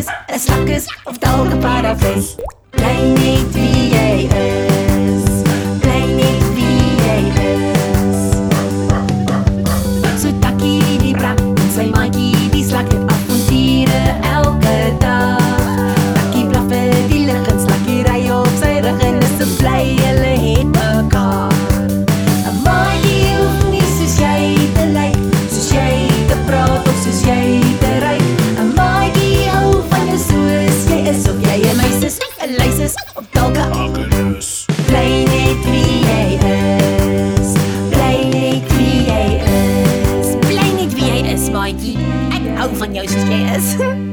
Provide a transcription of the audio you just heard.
knakkers en snakkers of dan een paradijs. Blij niet wie jij is. Blij niet wie jij is. Zo takkie die brak, zijn magie die slakt het af van dieren meisies, 'n lysies op dalk 'n agterus. Bly net wie jy is. Bly net wie jy is. Bly net wie jy is, maatjie. Ek hou van jou soos jy is.